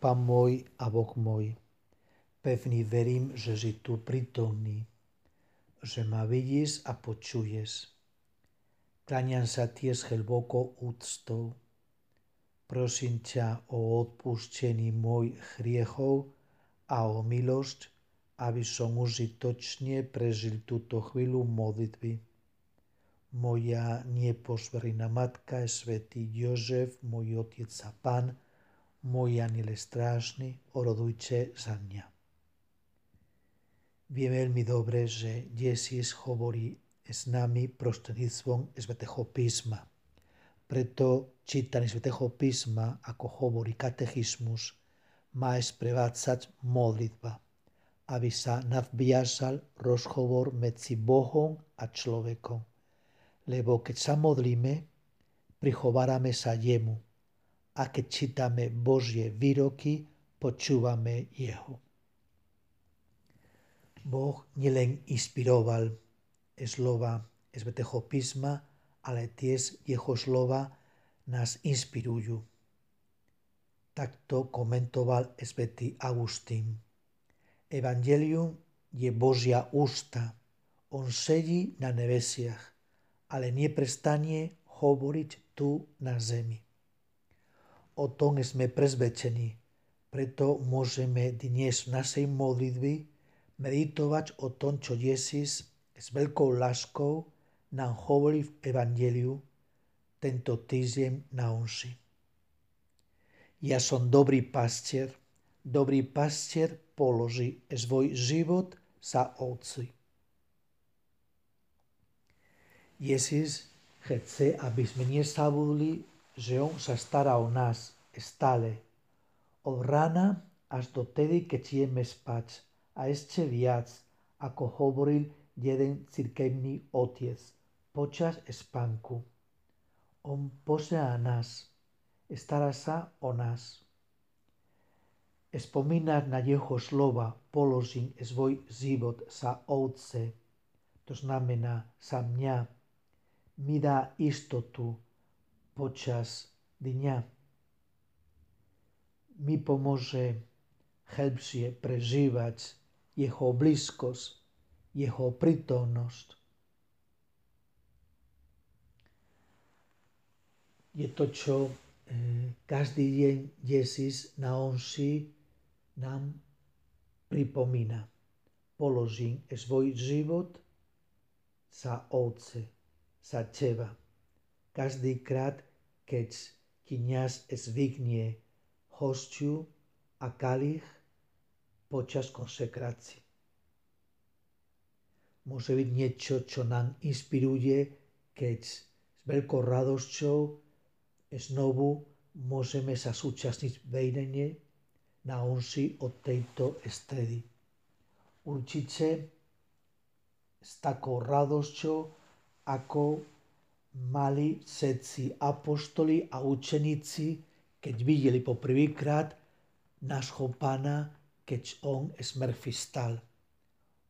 Pán môj a Boh môj, pevný verím, že si tu prítomný, že ma vidíš a počuješ. Kláňam sa ti s hlbokou úctou. Prosím ťa o odpustení mojich hriechov a o milosť, aby som užitočne prežil túto chvíľu modlitby. Moja neposverná matka, svätý Jozef, môj otec a pán, môj aniel strážny, orodujte za mňa. Viem veľmi dobre, že Jezus hovorí s nami prostredníctvom Svetého písma. Preto čítanie Svetého písma, ako hovorí katechizmus, má sprevádzať modlitba, aby sa nadviazal rozhovor medzi Bohom a človekom. Lebo keď sa modlíme, prichovárame sa jemu, a keď čítame Božie výroky, počúvame Jeho. Boh nielen inspiroval slova Svetého písma, ale tiež Jeho slova nás inspirujú. Takto komentoval svätý Agustín. Evangelium je Božia ústa. On sedí na nebesiach, ale neprestane hovoriť tu na zemi. O tom sme presvedčení, preto môžeme dnes v našej modlitbi meditovať o tom, čo Jezus s veľkou láskou nám hovorí v Evangeliu tento týždeň na onši. Ja som dobrý pastier, dobrý pastier položí svoj život za ovci. Jezus chce, aby sme nesabudli že On sa stará o nás stále. Od rána až do tedy, keď ideme spať. A ešte viac, ako hovoril jeden cirkevný otec počas spánku. On pozera nás, stará sa o nás. Spomínať na jeho slova položím svoj život za počas dňa mi pomôže lepšie prežívať jeho blízkosť, jeho prítomnosť. Je to, čo e, každý deň Jezus na onši nám pripomína. Položím svoj život za ovce, za teba. Každý krát, keď kniaz zvykne hostiu a kalich počas konsekrácie. Môže byť niečo, čo nám inspiruje, keď s veľkou radosťou znovu môžeme sa súčasniť vejdenie na onsi od tejto stredy. Určite s takou radosťou, ako mali všetci apoštoli a učeníci, keď videli poprvýkrát nášho pána, keď on smrtvý stal.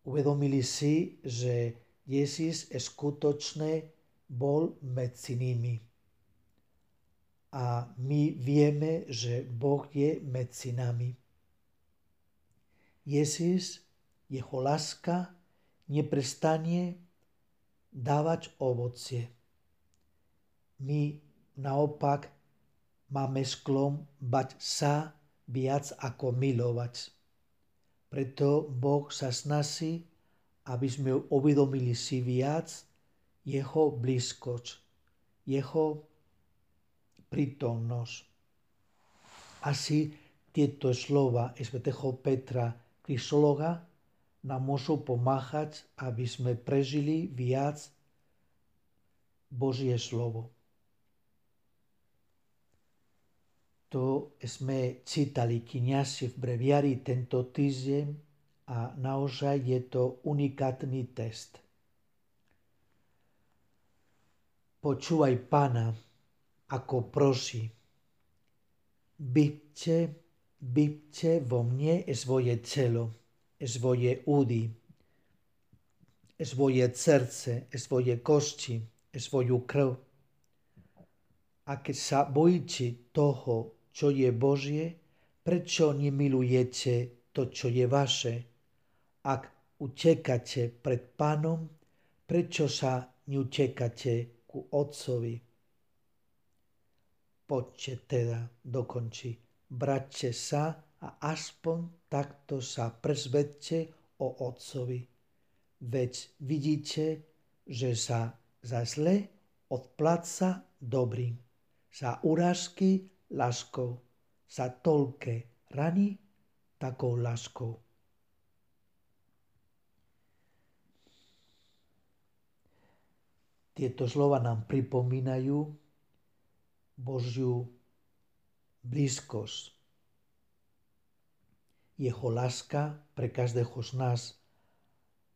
Uvedomili si, že Jezus skutočne bol medzi nimi. A my vieme, že Boh je medzi nami. Jezus, jeho láska, neprestane dávať ovocie my naopak máme sklon bať sa viac ako milovať. Preto Boh sa snaží, aby sme uvedomili si viac jeho blízkosť, jeho prítomnosť. Asi tieto slova svätého Petra Kristologa nám môžu pomáhať, aby sme prežili viac Božie slovo. To sme čítali kniazi v breviári tento týždeň a naozaj je to unikátny test. Počúvaj pána, ako prosí. Byťte, byťte vo mne svoje telo, svoje údy, svoje srdce, svoje kosti, svoju krv. A keď sa bojíte toho, čo je Božie, prečo nemilujete to, čo je vaše? Ak utekate pred pánom, prečo sa neutekate ku otcovi? Poďte teda, dokončí, braťte sa a aspoň takto sa presvedte o otcovi. Veď vidíte, že sa za zle odpláca dobrým, za urážky láskou, za toľké rany takou láskou. Tieto slova nám pripomínajú Božiu blízkosť. Jeho láska pre každého z nás,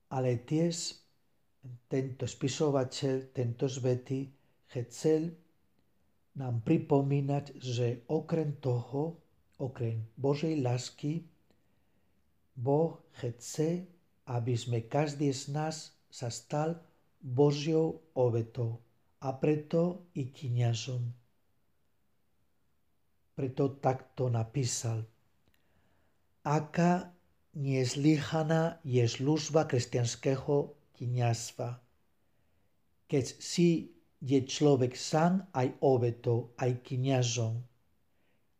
ale tiež tento spisovateľ, tento zvety chcel nám pripomínať, že okrem toho, okrem Božej lásky, Boh chce, aby sme každý z nás sa stal Božou obetou a preto i kniazom. Preto takto napísal. Aká nezlyhaná je služba kresťanského kniazstva. Keď si je človek sám aj obetou, aj kniazom.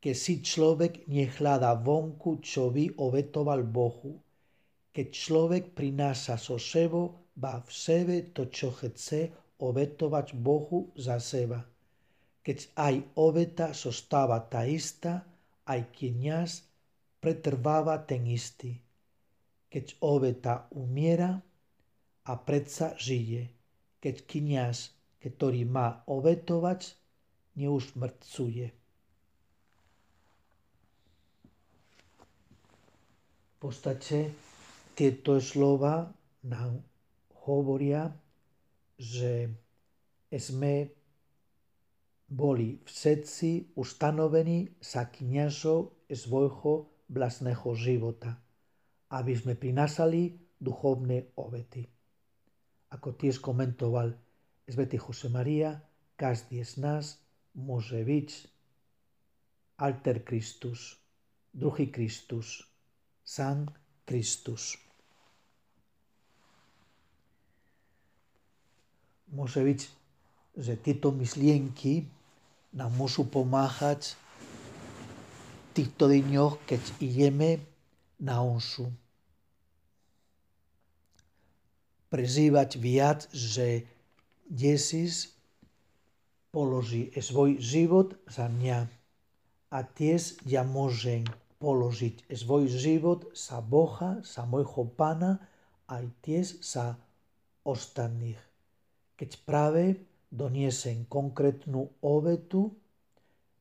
Keď si človek nehľada vonku, čo by obetoval Bohu. Keď človek prináša so sebou má v sebe to, čo chce obetovať Bohu za seba. Keď aj obeta zostáva tá istá, aj kniaz pretrváva ten istý. Keď obeta umiera a predsa žije. Keď kniaz, ktorý má obetovať, neusmrcuje. V podstate tieto slova nám hovoria, že sme boli všetci ustanovení za kniažov svojho vlastného života, aby sme prinásali duchovné obety. Ako tiež komentoval Každý z nás môže byť alter Christus, druhý Kristus, San Kristus. môže byť, že tieto myšlienky nám môžu pomáhať v týchto dňoch, keď ideme na onšu. Prežívať viac, že Jezus položí svoj život za mňa a tiež ja môžem položiť svoj život za Boha, za môjho Pána, aj tiež za ostatných keď práve doniesem konkrétnu obetu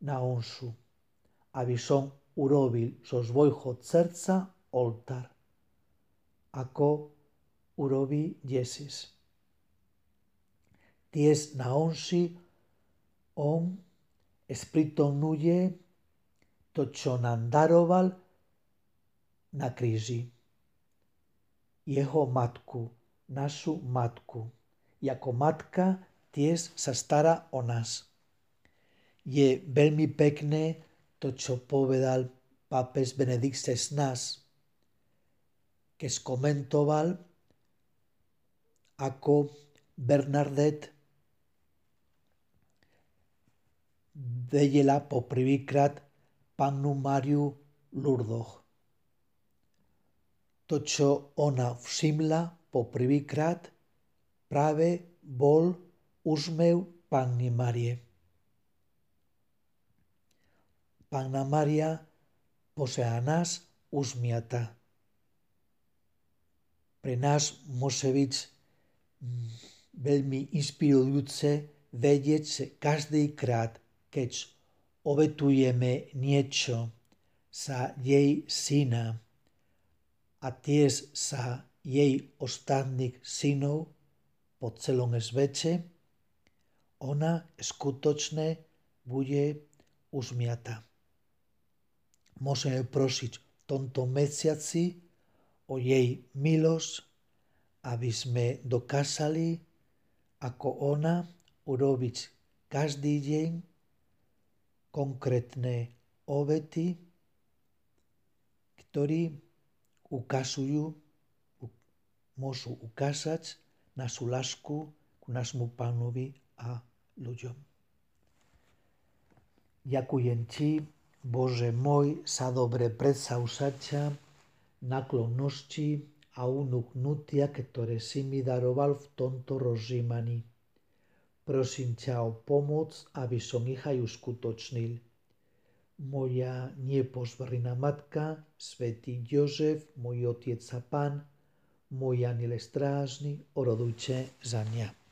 na onšu, aby som urobil zo svojho srdca oltár, ako urobí Jezus. Tiež na onši on spritomnuje to, čo nám daroval na kríži. Jeho matku, našu matku ako matka tiež sa stará o nás. Je veľmi pekné to, čo povedal pápež Benedikt XVI, keď skomentoval, ako Bernadette vedela poprvýkrát pannu Mariu Lurdoch. To, čo ona všimla poprvýkrát, práve bol úsmev Panny Marie. Panna Maria posea nás usmiata. Pre nás môže byť veľmi inspirujúce vedieť, každý krát, keď obetujeme niečo sa jej syna a tiež sa jej ostatných synov, po celom svete, ona skutočne bude usmiata. Môžeme prosiť v tomto mesiaci o jej milosť, aby sme dokázali ako ona urobiť každý deň konkrétne obety ktorí ukazujú, môžu ukázať našu lásku k nášmu pánovi a ľuďom. Ďakujem ti, Bože môj, sa dobre predsavzatia, naklonnosti a unúknutia, ktoré si mi daroval v tomto rozjímaní. Prosím ťa o pomoc, aby som ich aj uskutočnil. Moja nepozvrná matka, svätý Jozef, môj otec a pán, môj aniel strážny, orodujte za mňa.